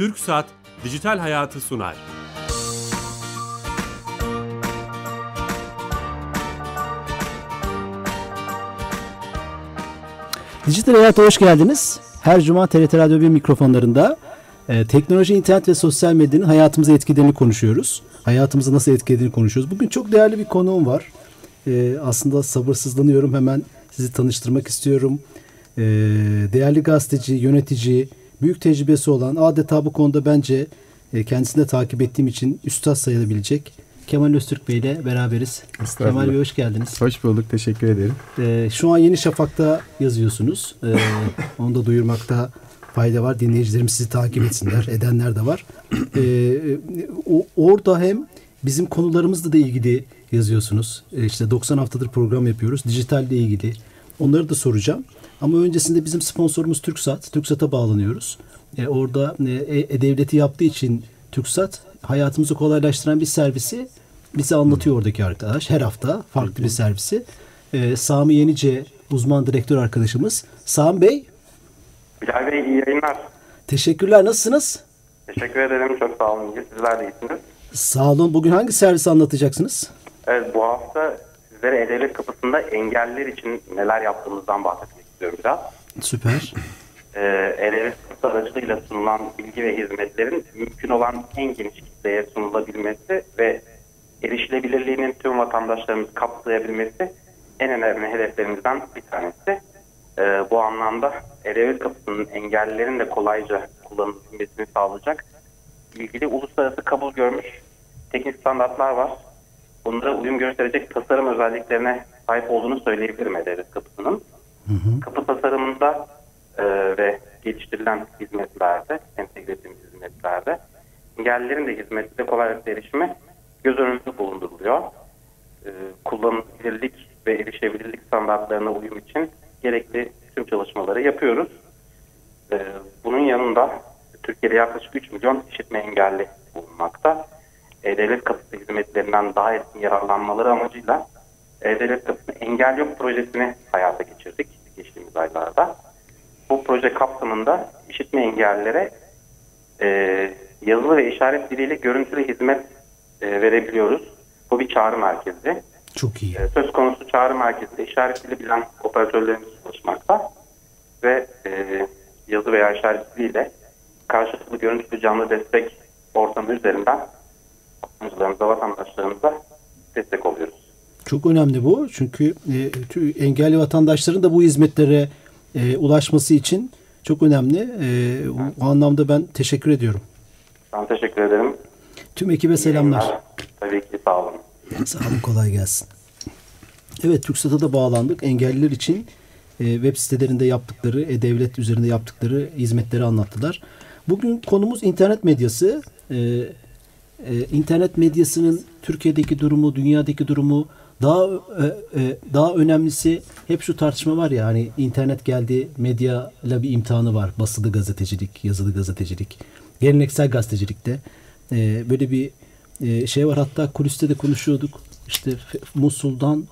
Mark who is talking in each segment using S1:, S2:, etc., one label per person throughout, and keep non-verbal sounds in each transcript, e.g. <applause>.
S1: Türk Saat Dijital Hayatı sunar.
S2: Dijital Hayat'a hoş geldiniz. Her cuma TRT Radyo 1 mikrofonlarında e, teknoloji, internet ve sosyal medyanın hayatımıza etkilerini konuşuyoruz. Hayatımızı nasıl etkilediğini konuşuyoruz. Bugün çok değerli bir konuğum var. E, aslında sabırsızlanıyorum. Hemen sizi tanıştırmak istiyorum. E, değerli gazeteci, yönetici, büyük tecrübesi olan adeta bu konuda bence e, kendisini de takip ettiğim için üstad sayılabilecek Kemal Öztürk Bey ile beraberiz. Kemal Bey hoş geldiniz.
S3: Hoş bulduk, teşekkür ederim.
S2: Ee, şu an Yeni Şafak'ta yazıyorsunuz. Ee, <laughs> onu da duyurmakta fayda var. Dinleyicilerimiz sizi takip etsinler. Edenler de var. O, orada hem bizim konularımızla da ilgili yazıyorsunuz. Ee, işte 90 haftadır program yapıyoruz. Dijitalle ilgili. Onları da soracağım. Ama öncesinde bizim sponsorumuz TürkSat. TürkSat'a bağlanıyoruz. Ee, orada e, e-devleti yaptığı için TürkSat hayatımızı kolaylaştıran bir servisi bize anlatıyor oradaki arkadaş. Her hafta farklı bir servisi. Ee, Sami Yenice uzman direktör arkadaşımız. Sami Bey.
S4: Bilal Bey iyi yayınlar.
S2: Teşekkürler. Nasılsınız?
S4: Teşekkür ederim. Çok sağ olun. Sizler de iyisiniz.
S2: Sağ olun. Bugün hangi servisi anlatacaksınız?
S4: Evet bu hafta sizlere E-Devlet kapısında engelliler için neler yaptığımızdan bahsetmek istiyorum biraz.
S2: Süper.
S4: Ee, kapısı aracılığıyla sunulan bilgi ve hizmetlerin mümkün olan en geniş kitleye sunulabilmesi ve erişilebilirliğinin tüm vatandaşlarımız kapsayabilmesi en önemli hedeflerimizden bir tanesi. Ee, bu anlamda E-Devlet kapısının engellilerin de kolayca kullanılabilmesini sağlayacak ilgili uluslararası kabul görmüş teknik standartlar var. Bunlara uyum gösterecek tasarım özelliklerine sahip olduğunu söyleyebilirim E-Devlet kapısının. Hı. Kapı tasarımında e, ve geliştirilen hizmetlerde, entegre ettiğimiz hizmetlerde engellilerin de hizmette kolaylıkla erişimi göz önünde bulunduruluyor. E, kullanılabilirlik ve erişebilirlik standartlarına uyum için gerekli tüm çalışmaları yapıyoruz. E, bunun yanında Türkiye'de yaklaşık 3 milyon işitme engelli bulunmakta. E-Devlet Kapısı hizmetlerinden daha etkin yararlanmaları amacıyla E-Devlet Kapısı Engel Yok projesini hayata geçirdik geçtiğimiz aylarda. Bu proje kapsamında işitme engellilere e, yazılı ve işaret diliyle görüntülü hizmet e, verebiliyoruz. Bu bir çağrı merkezi.
S2: Çok iyi.
S4: E, söz konusu çağrı merkezinde işaret dili bilen operatörlerimiz çalışmakta ve e, yazı veya işaret diliyle karşılıklı görüntülü canlı destek ortamı üzerinden kullanıcılarımıza, vatandaşlarımıza destek oluyoruz.
S2: Çok önemli bu. Çünkü e, engelli vatandaşların da bu hizmetlere e, ulaşması için çok önemli. E, bu anlamda ben teşekkür ediyorum.
S4: Ben teşekkür ederim.
S2: Tüm ekibe selamlar.
S4: Tabii ki sağ olun.
S2: Sağ olun kolay gelsin. Evet TürkSat'a da bağlandık. Engelliler için e, web sitelerinde yaptıkları, e-devlet üzerinde yaptıkları hizmetleri anlattılar. Bugün konumuz internet medyası. E, e, internet medyasının Türkiye'deki durumu, dünyadaki durumu, daha e, e, daha önemlisi hep şu tartışma var ya hani internet geldi medya ile bir imtihanı var. Basılı gazetecilik, yazılı gazetecilik, geleneksel gazetecilikte e, böyle bir e, şey var. Hatta kuliste de konuşuyorduk. İşte Musul'dan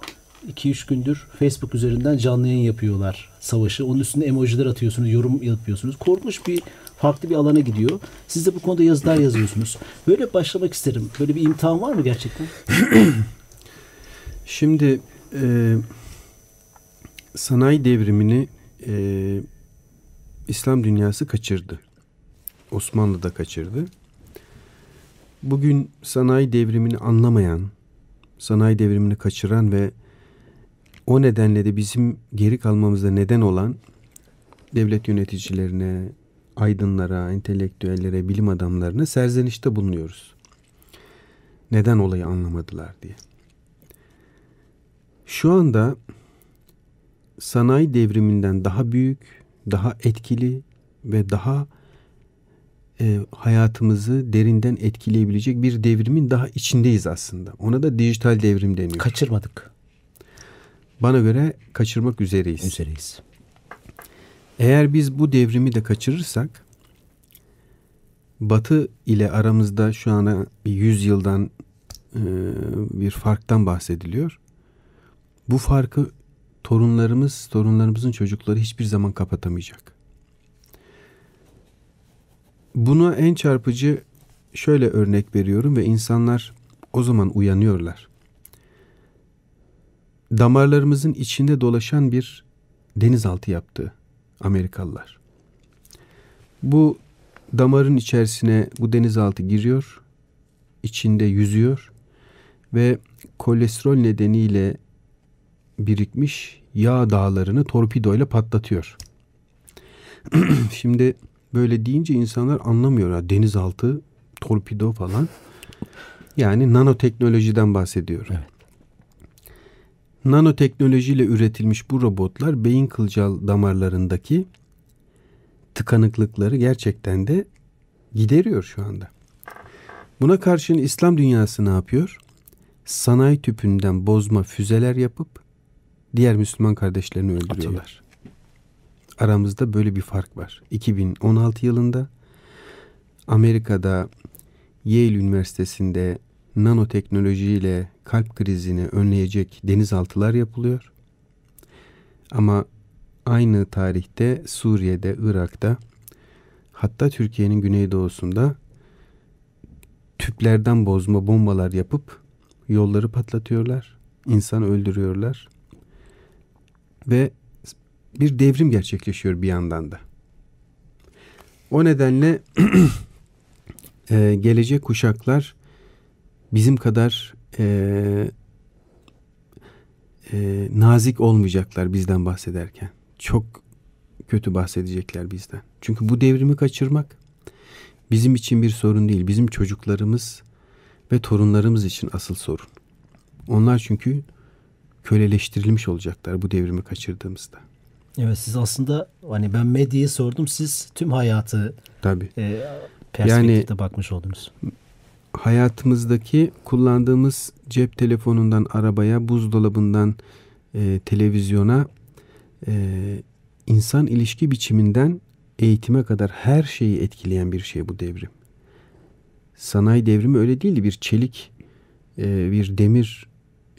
S2: 2-3 gündür Facebook üzerinden canlı yayın yapıyorlar savaşı. Onun üstünde emojiler atıyorsunuz, yorum yapıyorsunuz. Korkunç bir farklı bir alana gidiyor. Siz de bu konuda yazılar yazıyorsunuz. Böyle başlamak isterim. Böyle bir imtihan var mı gerçekten? <clears throat>
S3: Şimdi e, sanayi devrimini e, İslam dünyası kaçırdı. Osmanlı da kaçırdı. Bugün sanayi devrimini anlamayan, sanayi devrimini kaçıran ve o nedenle de bizim geri kalmamıza neden olan devlet yöneticilerine, aydınlara, entelektüellere, bilim adamlarına serzenişte bulunuyoruz. Neden olayı anlamadılar diye. Şu anda sanayi devriminden daha büyük, daha etkili ve daha e, hayatımızı derinden etkileyebilecek bir devrimin daha içindeyiz aslında. Ona da dijital devrim deniyor.
S2: Kaçırmadık.
S3: Bana göre kaçırmak üzereyiz.
S2: Üzereyiz.
S3: Eğer biz bu devrimi de kaçırırsak Batı ile aramızda şu ana bir yüz yıldan e, bir farktan bahsediliyor. Bu farkı torunlarımız, torunlarımızın çocukları hiçbir zaman kapatamayacak. buna en çarpıcı şöyle örnek veriyorum ve insanlar o zaman uyanıyorlar. Damarlarımızın içinde dolaşan bir denizaltı yaptı Amerikalılar. Bu damarın içerisine bu denizaltı giriyor, içinde yüzüyor ve kolesterol nedeniyle birikmiş yağ dağlarını torpidoyla patlatıyor. <clears throat> Şimdi böyle deyince insanlar anlamıyor. Ya, denizaltı, torpido falan. Yani nanoteknolojiden bahsediyor.
S2: Evet.
S3: Nanoteknolojiyle üretilmiş bu robotlar beyin kılcal damarlarındaki tıkanıklıkları gerçekten de gideriyor şu anda. Buna karşın İslam dünyası ne yapıyor? Sanayi tüpünden bozma füzeler yapıp diğer Müslüman kardeşlerini öldürüyorlar. Aramızda böyle bir fark var. 2016 yılında Amerika'da Yale Üniversitesi'nde nanoteknolojiyle kalp krizini önleyecek denizaltılar yapılıyor. Ama aynı tarihte Suriye'de, Irak'ta hatta Türkiye'nin güneydoğusunda tüplerden bozma bombalar yapıp yolları patlatıyorlar. insan öldürüyorlar. Ve bir devrim gerçekleşiyor bir yandan da. O nedenle <clears throat> e, gelecek kuşaklar bizim kadar e, e, nazik olmayacaklar bizden bahsederken. Çok kötü bahsedecekler bizden. Çünkü bu devrimi kaçırmak bizim için bir sorun değil. Bizim çocuklarımız ve torunlarımız için asıl sorun. Onlar çünkü köleleştirilmiş olacaklar bu devrimi kaçırdığımızda.
S2: Evet siz aslında hani ben medyayı sordum siz tüm hayatı
S3: Tabii.
S2: e, perspektifte bakmış oldunuz.
S3: hayatımızdaki kullandığımız cep telefonundan arabaya, buzdolabından e, televizyona, e, insan ilişki biçiminden eğitime kadar her şeyi etkileyen bir şey bu devrim. Sanayi devrimi öyle değildi. Bir çelik, e, bir demir,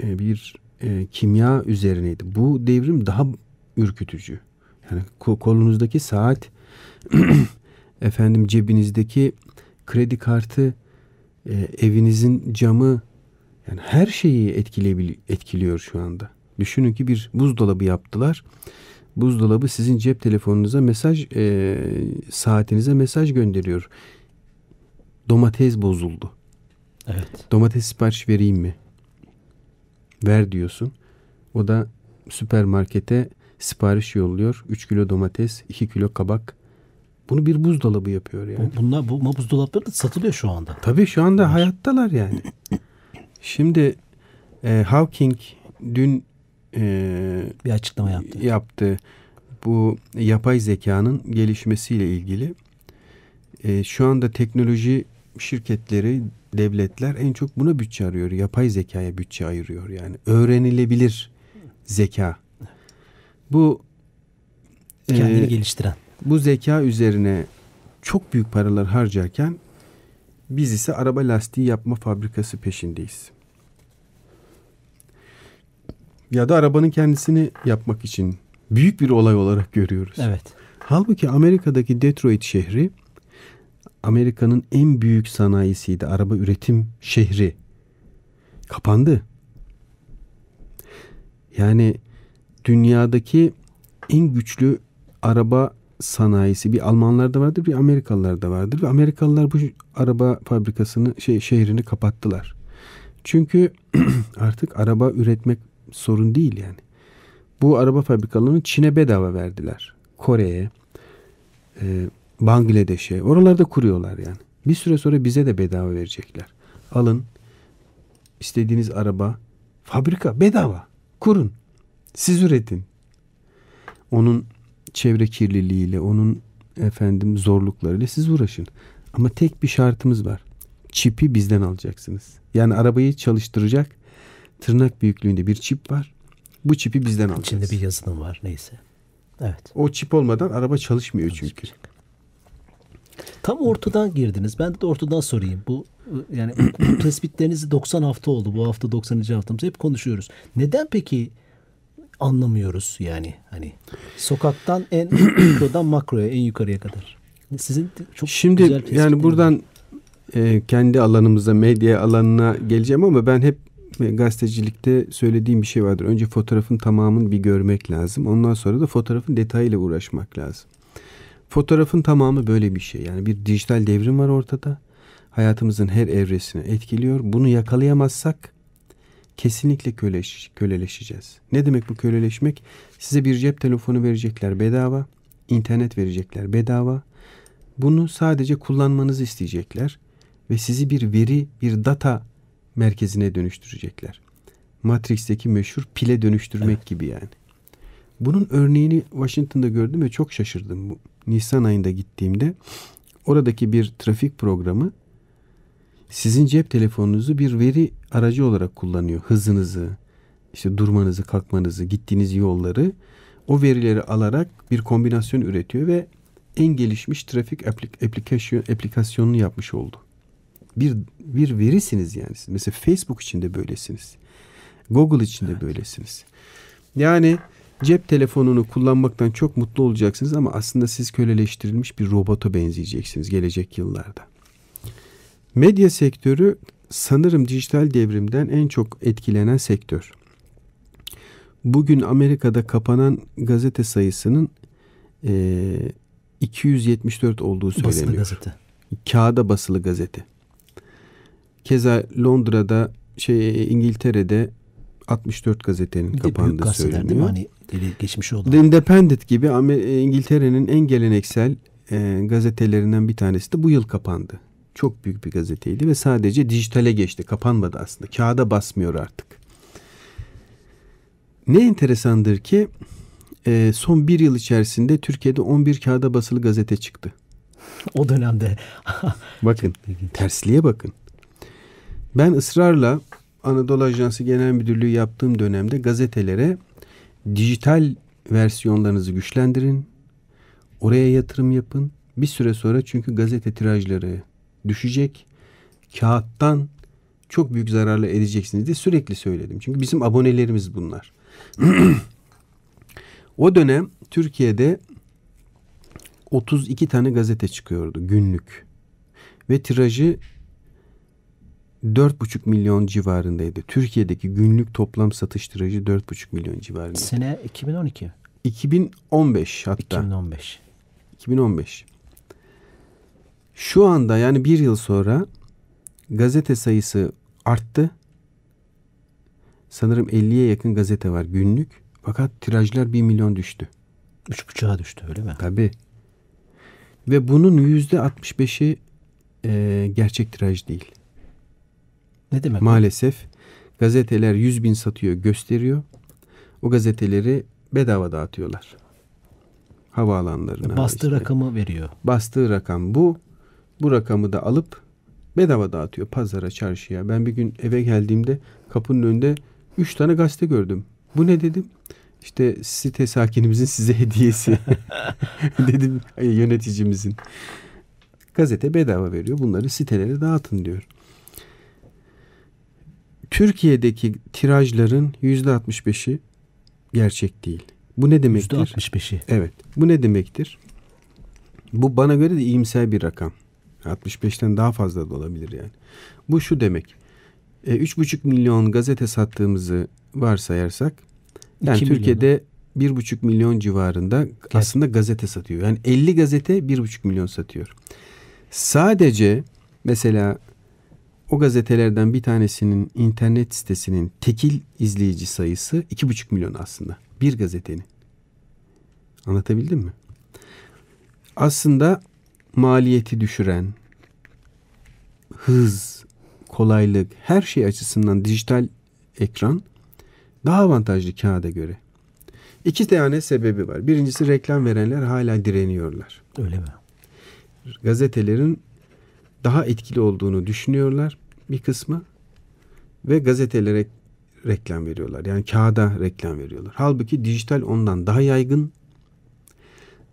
S3: e, bir e, kimya üzerineydi. Bu devrim daha ürkütücü. Yani ko- kolunuzdaki saat, <clears throat> efendim cebinizdeki kredi kartı, e, evinizin camı yani her şeyi etkiliyor şu anda. Düşünün ki bir buzdolabı yaptılar. Buzdolabı sizin cep telefonunuza mesaj e, saatinize mesaj gönderiyor. Domates bozuldu.
S2: Evet.
S3: Domates sipariş vereyim mi? Ver diyorsun. O da süpermarkete sipariş yolluyor. 3 kilo domates, 2 kilo kabak. Bunu bir buzdolabı yapıyor yani.
S2: Bu, bunlar bu buzdolapları da satılıyor şu anda.
S3: Tabii şu anda hayattalar yani. Şimdi e, Hawking dün e,
S2: Bir açıklama yaptı.
S3: yaptı bu yapay zekanın gelişmesiyle ilgili. E, şu anda teknoloji şirketleri, devletler en çok buna bütçe arıyor. Yapay zekaya bütçe ayırıyor yani. Öğrenilebilir zeka. Bu
S2: Kendini
S3: e,
S2: geliştiren.
S3: bu zeka üzerine çok büyük paralar harcarken biz ise araba lastiği yapma fabrikası peşindeyiz. Ya da arabanın kendisini yapmak için büyük bir olay olarak görüyoruz.
S2: Evet.
S3: Halbuki Amerika'daki Detroit şehri Amerika'nın en büyük sanayisiydi. Araba üretim şehri. Kapandı. Yani dünyadaki en güçlü araba sanayisi bir Almanlarda vardır bir Amerikalılarda vardır ve Amerikalılar bu araba fabrikasını şey şehrini kapattılar. Çünkü <clears throat> artık araba üretmek sorun değil yani. Bu araba fabrikalarını Çin'e bedava verdiler. Kore'ye, e, Bangladeş'e. Oralarda kuruyorlar yani. Bir süre sonra bize de bedava verecekler. Alın istediğiniz araba fabrika bedava. Kurun. Siz üretin. Onun çevre kirliliğiyle, onun efendim zorluklarıyla siz uğraşın. Ama tek bir şartımız var. Çipi bizden alacaksınız. Yani arabayı çalıştıracak tırnak büyüklüğünde bir çip var. Bu çipi bizden alacaksınız.
S2: İçinde bir yazılım var neyse. Evet.
S3: O çip olmadan araba çalışmıyor çünkü.
S2: Tam ortadan girdiniz. Ben de ortadan sorayım. Bu yani bu <coughs> tespitlerinizi 90 hafta oldu. Bu hafta 90. haftamız. Hep konuşuyoruz. Neden peki anlamıyoruz yani hani sokaktan en <coughs> mikrodan makroya en yukarıya kadar. Sizin çok
S3: Şimdi
S2: güzel
S3: yani buradan e, kendi alanımıza, medya alanına geleceğim ama ben hep e, gazetecilikte söylediğim bir şey vardır. Önce fotoğrafın tamamını bir görmek lazım. Ondan sonra da fotoğrafın detayıyla uğraşmak lazım. Fotoğrafın tamamı böyle bir şey. Yani bir dijital devrim var ortada. Hayatımızın her evresini etkiliyor. Bunu yakalayamazsak kesinlikle köleş, köleleşeceğiz. Ne demek bu köleleşmek? Size bir cep telefonu verecekler bedava, internet verecekler bedava. Bunu sadece kullanmanızı isteyecekler ve sizi bir veri, bir data merkezine dönüştürecekler. Matrix'teki meşhur pile dönüştürmek evet. gibi yani. Bunun örneğini Washington'da gördüm ve çok şaşırdım. Bu Nisan ayında gittiğimde oradaki bir trafik programı sizin cep telefonunuzu bir veri aracı olarak kullanıyor. Hızınızı, işte durmanızı, kalkmanızı, gittiğiniz yolları o verileri alarak bir kombinasyon üretiyor ve en gelişmiş trafik aplik aplikasyon aplikasyonunu yapmış oldu. Bir bir verisiniz yani. Mesela Facebook için de böylesiniz. Google için de böylesiniz. Yani cep telefonunu kullanmaktan çok mutlu olacaksınız ama aslında siz köleleştirilmiş bir robota benzeyeceksiniz gelecek yıllarda. Medya sektörü sanırım dijital devrimden en çok etkilenen sektör. Bugün Amerika'da kapanan gazete sayısının e, 274 olduğu söyleniyor. Basılı gazete. Kağıda basılı gazete. Keza Londra'da şey İngiltere'de 64 gazetenin kapandığı söyleniyor. Değil mi? Hani
S2: geçmiş oldu.
S3: The Independent gibi e, İngiltere'nin en geleneksel e, gazetelerinden bir tanesi de bu yıl kapandı. Çok büyük bir gazeteydi ve sadece dijitale geçti. Kapanmadı aslında. Kağıda basmıyor artık. Ne enteresandır ki e, son bir yıl içerisinde Türkiye'de 11 kağıda basılı gazete çıktı.
S2: O dönemde. <laughs>
S3: bakın tersliğe bakın. Ben ısrarla Anadolu Ajansı Genel Müdürlüğü yaptığım dönemde gazetelere dijital versiyonlarınızı güçlendirin. Oraya yatırım yapın. Bir süre sonra çünkü gazete tirajları düşecek. Kağıttan çok büyük zararla edeceksiniz diye sürekli söyledim. Çünkü bizim abonelerimiz bunlar. <clears throat> o dönem Türkiye'de 32 tane gazete çıkıyordu günlük. Ve tirajı 4,5 milyon civarındaydı. Türkiye'deki günlük toplam satış tirajı 4,5 milyon civarında.
S2: Sene 2012.
S3: 2015 hatta.
S2: 2015.
S3: 2015. Şu anda yani bir yıl sonra gazete sayısı arttı. Sanırım 50'ye yakın gazete var günlük. Fakat tirajlar 1 milyon düştü.
S2: Üç buçuğa düştü öyle mi?
S3: Tabii. Ve bunun yüzde 65'i e, gerçek tiraj değil.
S2: Ne demek?
S3: Maalesef gazeteler 100 bin satıyor gösteriyor. O gazeteleri bedava dağıtıyorlar. Havaalanlarına.
S2: Bastığı işte. rakamı veriyor.
S3: Bastığı rakam bu. Bu rakamı da alıp bedava dağıtıyor pazara, çarşıya. Ben bir gün eve geldiğimde kapının önünde üç tane gazete gördüm. Bu ne dedim? İşte site sakinimizin size hediyesi. <laughs> <laughs> dedim yöneticimizin. Gazete bedava veriyor. Bunları sitelere dağıtın diyor. Türkiye'deki tirajların yüzde 65'i gerçek değil. Bu ne demektir?
S2: Yüzde 65'i.
S3: Evet. Bu ne demektir? Bu bana göre de iyimser bir rakam. 65'ten daha fazla da olabilir yani. Bu şu demek. E, 3,5 milyon gazete sattığımızı varsayarsak yani Türkiye'de bir buçuk milyon civarında evet. aslında gazete satıyor. Yani 50 gazete bir buçuk milyon satıyor. Sadece mesela o gazetelerden bir tanesinin internet sitesinin tekil izleyici sayısı iki buçuk milyon aslında. Bir gazetenin. Anlatabildim mi? Aslında maliyeti düşüren, hız, kolaylık, her şey açısından dijital ekran daha avantajlı kağıda göre. İki tane sebebi var. Birincisi reklam verenler hala direniyorlar.
S2: Öyle mi?
S3: Gazetelerin daha etkili olduğunu düşünüyorlar bir kısmı ve gazetelere reklam veriyorlar. Yani kağıda reklam veriyorlar. Halbuki dijital ondan daha yaygın,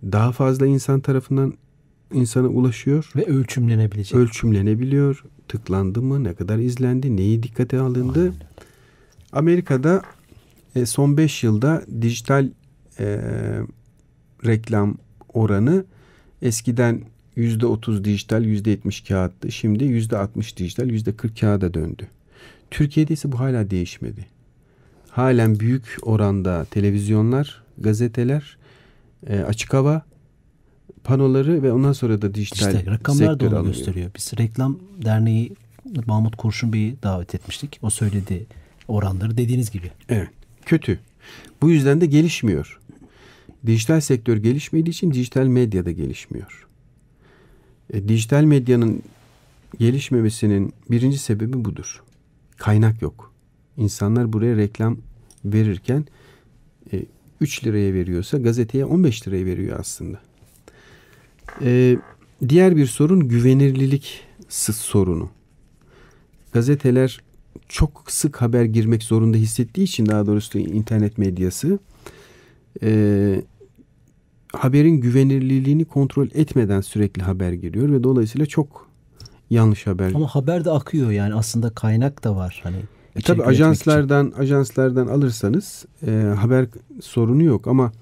S3: daha fazla insan tarafından insana ulaşıyor.
S2: Ve ölçümlenebilecek.
S3: Ölçümlenebiliyor. Tıklandı mı? Ne kadar izlendi? Neyi dikkate alındı? Aynen. Amerika'da e, son 5 yılda dijital e, reklam oranı eskiden %30 dijital, %70 kağıttı. Şimdi %60 dijital, %40 kağıda döndü. Türkiye'de ise bu hala değişmedi. Halen büyük oranda televizyonlar, gazeteler, e, açık hava panoları ve ondan sonra da dijital
S2: İşte rakamlar da onu
S3: alınıyor.
S2: gösteriyor. Biz reklam derneği Mahmut Kurşun Bey'i davet etmiştik. O söyledi oranları dediğiniz gibi.
S3: Evet. Kötü. Bu yüzden de gelişmiyor. Dijital sektör gelişmediği için dijital medya da gelişmiyor. E, dijital medyanın gelişmemesinin birinci sebebi budur. Kaynak yok. İnsanlar buraya reklam verirken e, 3 liraya veriyorsa gazeteye 15 liraya veriyor aslında. E, diğer bir sorun güvenirlilik sorunu. Gazeteler çok sık haber girmek zorunda hissettiği için daha doğrusu internet medyası e, haberin güvenirliliğini kontrol etmeden sürekli haber giriyor ve dolayısıyla çok yanlış haber.
S2: Ama haber de akıyor yani aslında kaynak da var. Hani
S3: E, tabii
S2: üretmek için.
S3: ajanslardan ajanslardan alırsanız e, haber sorunu yok ama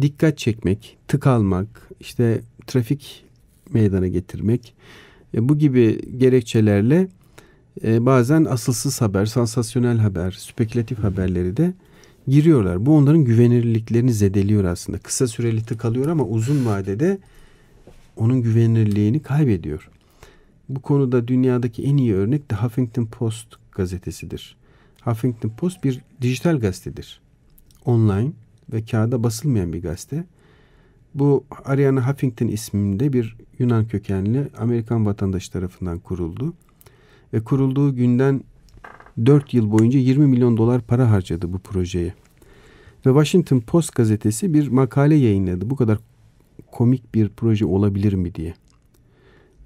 S3: dikkat çekmek, tık almak, işte trafik meydana getirmek e, bu gibi gerekçelerle e, bazen asılsız haber, sansasyonel haber, spekülatif haberleri de giriyorlar. Bu onların güvenilirliklerini zedeliyor aslında. Kısa süreli tık alıyor ama uzun vadede onun güvenilirliğini kaybediyor. Bu konuda dünyadaki en iyi örnek The Huffington Post gazetesidir. Huffington Post bir dijital gazetedir. Online ve kağıda basılmayan bir gazete. Bu Ariana Huffington isminde bir Yunan kökenli Amerikan vatandaşı tarafından kuruldu. Ve kurulduğu günden 4 yıl boyunca 20 milyon dolar para harcadı bu projeye. Ve Washington Post gazetesi bir makale yayınladı. Bu kadar komik bir proje olabilir mi diye.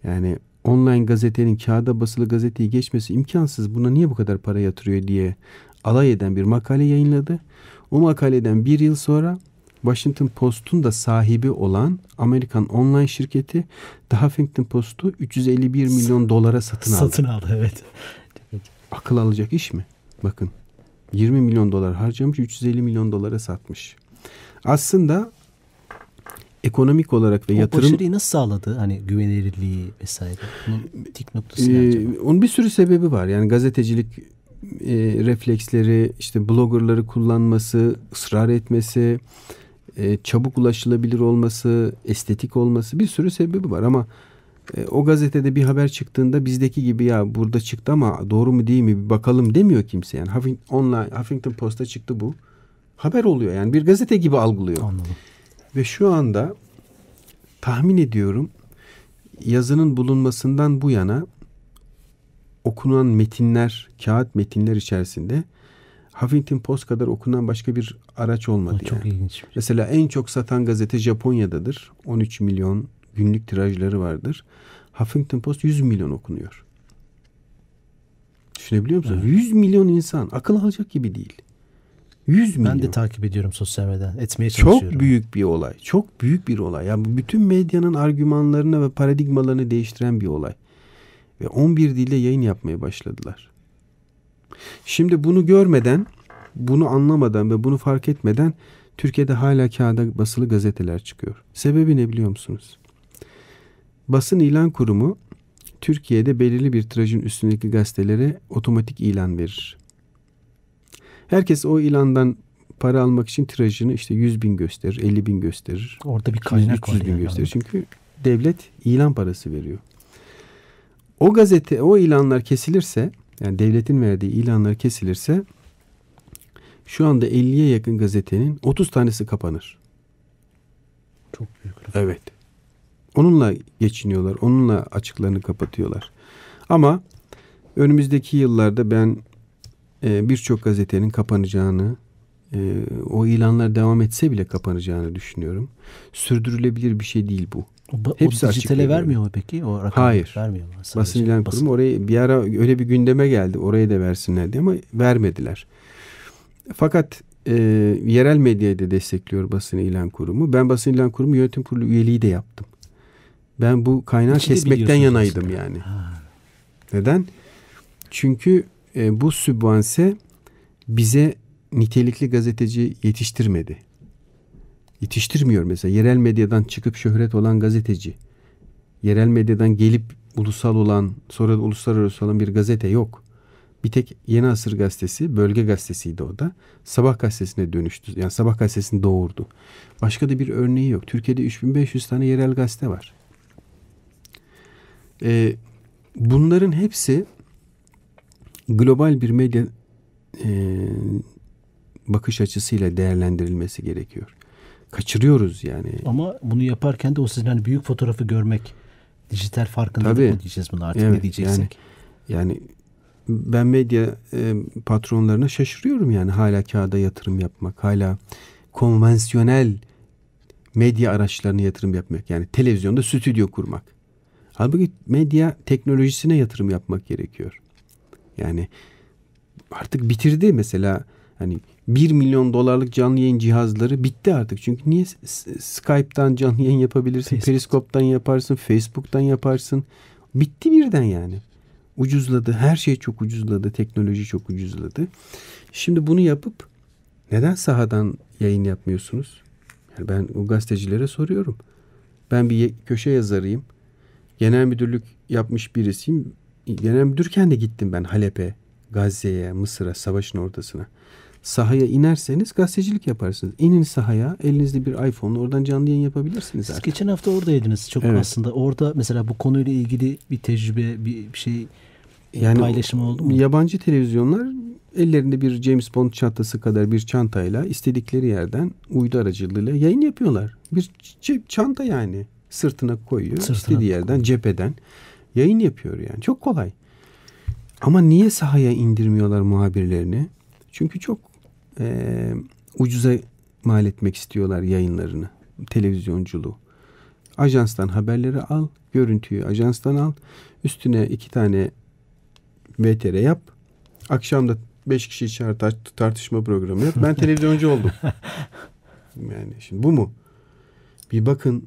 S3: Yani online gazetenin kağıda basılı gazeteyi geçmesi imkansız. Buna niye bu kadar para yatırıyor diye alay eden bir makale yayınladı. O makaleden bir yıl sonra Washington Post'un da sahibi olan Amerikan online şirketi The Huffington Post'u 351 milyon dolara satın aldı.
S2: Satın aldı evet.
S3: Akıl alacak iş mi? Bakın 20 milyon dolar harcamış 350 milyon dolara satmış. Aslında ekonomik olarak ve
S2: O
S3: yatırım
S2: başarıyı nasıl sağladı? Hani güvenilirliği vesaire. Bunun tik noktası ne
S3: Ee,
S2: acaba?
S3: onun bir sürü sebebi var. Yani gazetecilik e, refleksleri, işte bloggerları kullanması, ısrar etmesi, e, çabuk ulaşılabilir olması, estetik olması bir sürü sebebi var ama e, o gazetede bir haber çıktığında bizdeki gibi ya burada çıktı ama doğru mu değil mi bir bakalım demiyor kimse. Yani Huffing, online Huffington Post'a çıktı bu. Haber oluyor yani bir gazete gibi algılıyor.
S2: Anladım.
S3: Ve şu anda tahmin ediyorum yazının bulunmasından bu yana okunan metinler, kağıt metinler içerisinde Huffington Post kadar okunan başka bir araç olmadı.
S2: Çok
S3: yani.
S2: ilginç.
S3: Mesela en çok satan gazete Japonya'dadır. 13 milyon günlük tirajları vardır. Huffington Post 100 milyon okunuyor. Düşünebiliyor musun? 100 milyon insan. Akıl alacak gibi değil. 100 milyon.
S2: Ben de takip ediyorum sosyal medyadan. Etmeye
S3: Çok
S2: çalışıyorum.
S3: büyük bir olay. Çok büyük bir olay. Ya bu bütün medyanın argümanlarını ve paradigmalarını değiştiren bir olay. Ve 11 dilde yayın yapmaya başladılar. Şimdi bunu görmeden, bunu anlamadan ve bunu fark etmeden Türkiye'de hala kağıda basılı gazeteler çıkıyor. Sebebi ne biliyor musunuz? Basın ilan kurumu Türkiye'de belirli bir tirajın üstündeki gazetelere otomatik ilan verir. Herkes o ilandan para almak için tirajını işte 100 bin gösterir, 50 bin gösterir.
S2: Orada bir kaynak
S3: 300
S2: var.
S3: bin
S2: yani.
S3: gösterir. Çünkü devlet ilan parası veriyor. O gazete, o ilanlar kesilirse, yani devletin verdiği ilanlar kesilirse şu anda 50'ye yakın gazetenin 30 tanesi kapanır.
S2: Çok büyük.
S3: Evet. Onunla geçiniyorlar. Onunla açıklarını kapatıyorlar. Ama önümüzdeki yıllarda ben e, birçok gazetenin kapanacağını, e, o ilanlar devam etse bile kapanacağını düşünüyorum. Sürdürülebilir bir şey değil bu.
S2: O,
S3: Hepsi
S2: o dijitale vermiyor mu peki? O rakamı
S3: Hayır.
S2: Vermiyor mu? Sadece
S3: Basın ilan
S2: basın.
S3: kurumu oraya bir ara öyle bir gündeme geldi. Oraya da versinler diye ama vermediler. Fakat e, yerel medyayı da destekliyor basın ilan kurumu. Ben basın ilan kurumu yönetim kurulu üyeliği de yaptım. Ben bu kaynağı
S2: İçi de
S3: kesmekten yanaydım
S2: aslında.
S3: yani.
S2: Ha,
S3: Neden? Çünkü e, bu sübvanse bize nitelikli gazeteci yetiştirmedi. Yetiştirmiyor mesela. Yerel medyadan çıkıp şöhret olan gazeteci yerel medyadan gelip ulusal olan sonra da uluslararası olan bir gazete yok. Bir tek Yeni Asır gazetesi, bölge gazetesiydi o da. Sabah gazetesine dönüştü. Yani sabah gazetesini doğurdu. Başka da bir örneği yok. Türkiye'de 3500 tane yerel gazete var. Ee, bunların hepsi global bir medya e, bakış açısıyla değerlendirilmesi gerekiyor. Kaçırıyoruz yani.
S2: Ama bunu yaparken de o sizin hani büyük fotoğrafı görmek, dijital farkındalık
S3: Tabii.
S2: mı diyeceğiz bunu artık
S3: Evet,
S2: ne diyeceksek.
S3: Yani ben medya e, patronlarına şaşırıyorum yani hala kağıda yatırım yapmak, hala konvansiyonel medya araçlarına yatırım yapmak. Yani televizyonda stüdyo kurmak. Halbuki medya teknolojisine yatırım yapmak gerekiyor. Yani artık bitirdi mesela hani 1 milyon dolarlık canlı yayın cihazları bitti artık. Çünkü niye Skype'tan canlı yayın yapabilirsin,
S2: Facebook.
S3: Periskop'tan yaparsın, Facebook'tan yaparsın. Bitti birden yani. Ucuzladı. Her şey çok ucuzladı. Teknoloji çok ucuzladı. Şimdi bunu yapıp neden sahadan yayın yapmıyorsunuz? Yani ben o gazetecilere soruyorum. Ben bir köşe yazarıyım. Genel müdürlük yapmış birisiyim. Genel müdürken de gittim ben Halep'e, Gazze'ye, Mısır'a, savaşın ortasına. Sahaya inerseniz gazetecilik yaparsınız. İnin sahaya, elinizde bir iPhone, oradan canlı yayın yapabilirsiniz
S2: Siz
S3: artık.
S2: geçen hafta oradaydınız. Çok
S3: Evet.
S2: aslında orada mesela bu konuyla ilgili bir tecrübe, bir şey
S3: Yani
S2: paylaşımı oldu mu?
S3: Yabancı televizyonlar ellerinde bir James Bond çantası kadar bir çantayla istedikleri yerden uydu aracılığıyla yayın yapıyorlar. Bir çanta yani sırtına koyuyor.
S2: Sırtına
S3: istediği yerden cepheden yayın yapıyor yani. Çok kolay. Ama niye sahaya indirmiyorlar muhabirlerini? Çünkü çok eee, ucuza mal etmek istiyorlar yayınlarını. Televizyonculuğu. Ajanstan haberleri al, görüntüyü ajanstan al. Üstüne iki tane VTR yap. Akşam da beş kişi çağır tar- tartışma programı yap. Ben <laughs> televizyoncu oldum. Yani şimdi bu mu? Bir bakın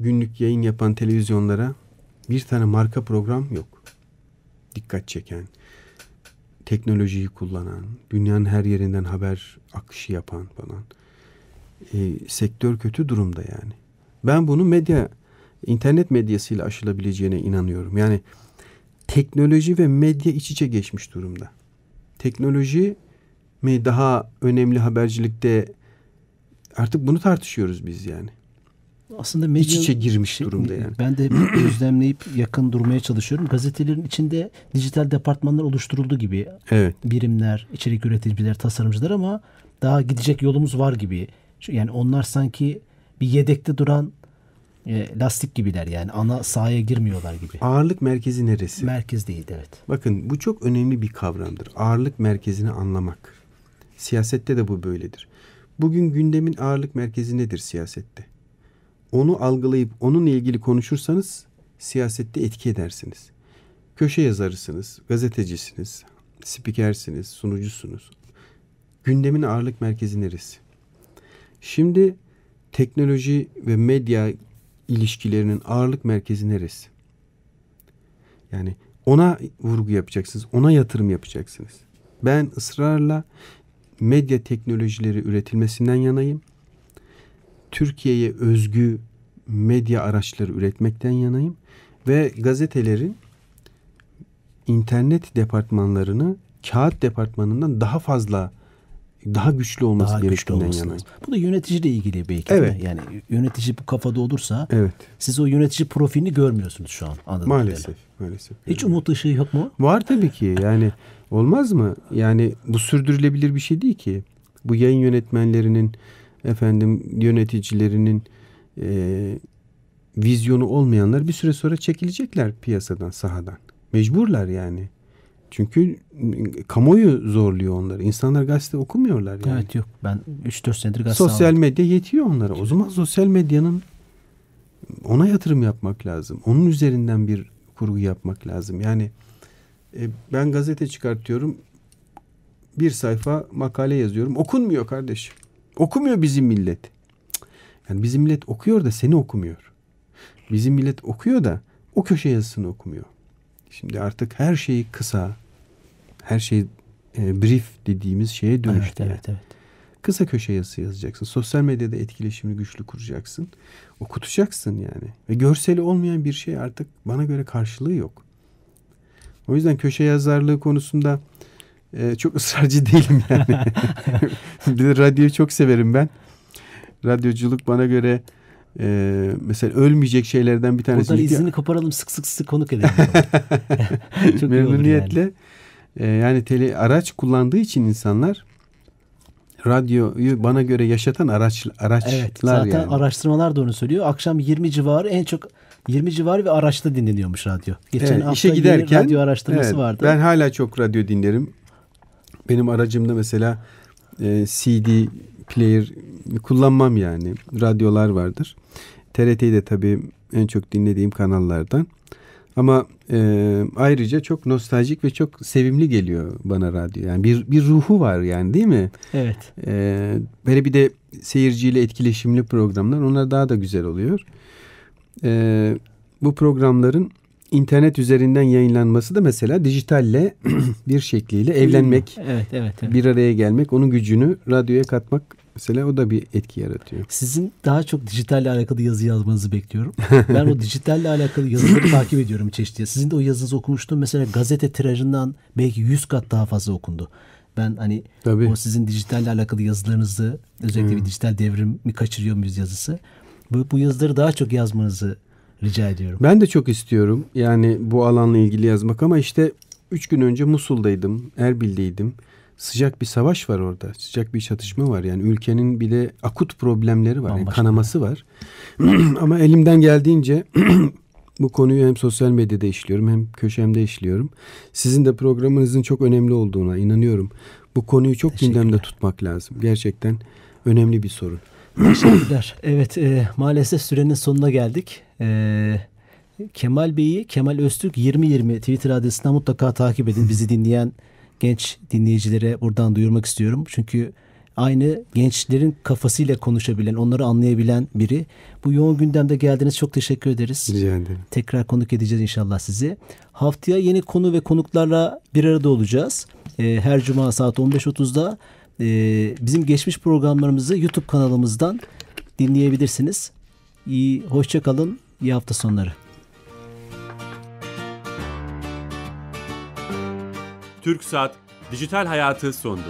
S3: günlük yayın yapan televizyonlara bir tane marka program yok. Dikkat çeken, teknolojiyi kullanan, dünyanın her yerinden haber akışı yapan falan. E, sektör kötü durumda yani. Ben bunu medya, internet medyasıyla aşılabileceğine inanıyorum. Yani teknoloji ve medya iç içe geçmiş durumda. Teknoloji mi daha önemli habercilikte artık bunu tartışıyoruz biz yani.
S2: Aslında medya,
S3: İç içe girmiş
S2: şey,
S3: durumda yani.
S2: Ben de <clears throat> gözlemleyip yakın durmaya çalışıyorum. Gazetelerin içinde dijital departmanlar oluşturuldu gibi.
S3: Evet.
S2: Birimler, içerik üreticiler, tasarımcılar ama daha gidecek yolumuz var gibi. Yani onlar sanki bir yedekte duran e, lastik gibiler yani ana sahaya girmiyorlar gibi.
S3: Ağırlık merkezi neresi?
S2: Merkez değil evet.
S3: Bakın bu çok önemli bir kavramdır. Ağırlık merkezini anlamak. Siyasette de bu böyledir. Bugün gündemin ağırlık merkezi nedir siyasette? Onu algılayıp onunla ilgili konuşursanız siyasette etki edersiniz. Köşe yazarısınız, gazetecisiniz, spikersiniz, sunucusunuz. Gündemin ağırlık merkezi neresi? Şimdi teknoloji ve medya ilişkilerinin ağırlık merkezi neresi? Yani ona vurgu yapacaksınız, ona yatırım yapacaksınız. Ben ısrarla medya teknolojileri üretilmesinden yanayım. Türkiye'ye özgü medya araçları üretmekten yanayım ve gazetelerin internet departmanlarını kağıt departmanından daha fazla daha güçlü olması
S2: Daha güçlü olması
S3: yanayım.
S2: lazım. Bu da yöneticiyle ilgili belki.
S3: Evet.
S2: Yani yönetici bu kafada olursa
S3: Evet.
S2: siz o yönetici profilini görmüyorsunuz şu an.
S3: Maalesef.
S2: kadarıyla.
S3: Maalesef.
S2: Hiç umut ışığı yok mu?
S3: Var tabii ki. Yani olmaz mı? Yani bu sürdürülebilir bir şey değil ki. Bu yayın yönetmenlerinin efendim yöneticilerinin e, vizyonu olmayanlar bir süre sonra çekilecekler piyasadan, sahadan. Mecburlar yani. Çünkü m, kamuoyu zorluyor onları. İnsanlar gazete okumuyorlar yani.
S2: Evet yok. Ben 3-4 senedir gazete
S3: Sosyal
S2: almadım.
S3: medya yetiyor onlara. O zaman sosyal medyanın ona yatırım yapmak lazım. Onun üzerinden bir kurgu yapmak lazım. Yani e, ben gazete çıkartıyorum. Bir sayfa makale yazıyorum. Okunmuyor kardeşim. Okumuyor bizim millet. Yani bizim millet okuyor da seni okumuyor. Bizim millet okuyor da o köşe yazısını okumuyor. Şimdi artık her şeyi kısa, her şey e, brief dediğimiz şeye
S2: Evet
S3: dönüştü. yani.
S2: evet evet.
S3: Kısa köşe yazısı yazacaksın. Sosyal medyada etkileşimini güçlü kuracaksın. Okutacaksın yani. Ve görseli olmayan bir şey artık bana göre karşılığı yok. O yüzden köşe yazarlığı konusunda e, çok ısrarcı <laughs> değilim yani. <laughs> bir de radyoyu çok severim ben. Radyoculuk bana göre e, mesela ölmeyecek şeylerden bir tanesi.
S2: Buradan izini koparalım sık sık sık konuk edelim. <laughs>
S3: çok Memnuniyetle. Yani. E, yani tele, araç kullandığı için insanlar radyoyu bana göre yaşatan araç araçlar
S2: evet, zaten
S3: yani.
S2: araştırmalar da onu söylüyor. Akşam 20 civarı en çok 20 civarı ve araçta dinleniyormuş radyo.
S3: Geçen evet, hafta işe giderken
S2: radyo araştırması
S3: evet,
S2: vardı.
S3: Ben hala çok radyo dinlerim. Benim aracımda mesela e, CD player kullanmam yani. Radyolar vardır. TRT'yi de tabii en çok dinlediğim kanallardan. Ama e, ayrıca çok nostaljik ve çok sevimli geliyor bana radyo. Yani bir bir ruhu var yani değil mi?
S2: Evet.
S3: E, böyle bir de seyirciyle etkileşimli programlar onlar daha da güzel oluyor. E, bu programların internet üzerinden yayınlanması da mesela dijitalle <clears throat> bir şekliyle evlenmek,
S2: evet, evet, evet.
S3: bir araya gelmek, onun gücünü radyoya katmak mesela o da bir etki yaratıyor.
S2: Sizin daha çok dijitalle alakalı yazı yazmanızı bekliyorum. <laughs> ben o dijitalle alakalı yazıları <clears throat> takip ediyorum çeşitli. Sizin de o yazınızı okumuştum. Mesela gazete tirajından belki 100 kat daha fazla okundu. Ben hani Tabii. o sizin dijitalle alakalı yazılarınızı özellikle hmm. bir dijital devrimi kaçırıyor muyuz yazısı. Bu, bu yazıları daha çok yazmanızı rica ediyorum.
S3: Ben de çok istiyorum yani bu alanla ilgili yazmak ama işte üç gün önce Musul'daydım, Erbil'deydim. Sıcak bir savaş var orada. Sıcak bir çatışma var. Yani ülkenin bir de akut problemleri var. Yani kanaması var. <clears throat> ama elimden geldiğince <clears throat> bu konuyu hem sosyal medyada işliyorum hem köşemde işliyorum. Sizin de programınızın çok önemli olduğuna inanıyorum. Bu konuyu çok gündemde tutmak lazım. Gerçekten önemli bir sorun. <clears throat>
S2: Teşekkürler. Evet e, maalesef sürenin sonuna geldik. E, Kemal Bey'i Kemal Öztürk 2020 Twitter adresinden mutlaka takip edin. Bizi dinleyen genç dinleyicilere buradan duyurmak istiyorum. Çünkü aynı gençlerin kafasıyla konuşabilen, onları anlayabilen biri. Bu yoğun gündemde geldiniz. Çok teşekkür ederiz.
S3: Rica ederim.
S2: Tekrar konuk edeceğiz inşallah sizi. Haftaya yeni konu ve konuklarla bir arada olacağız. Ee, her cuma saat 15.30'da e, bizim geçmiş programlarımızı YouTube kanalımızdan dinleyebilirsiniz. İyi, hoşça kalın. İyi hafta sonları.
S1: Türk Saat Dijital Hayatı sondu.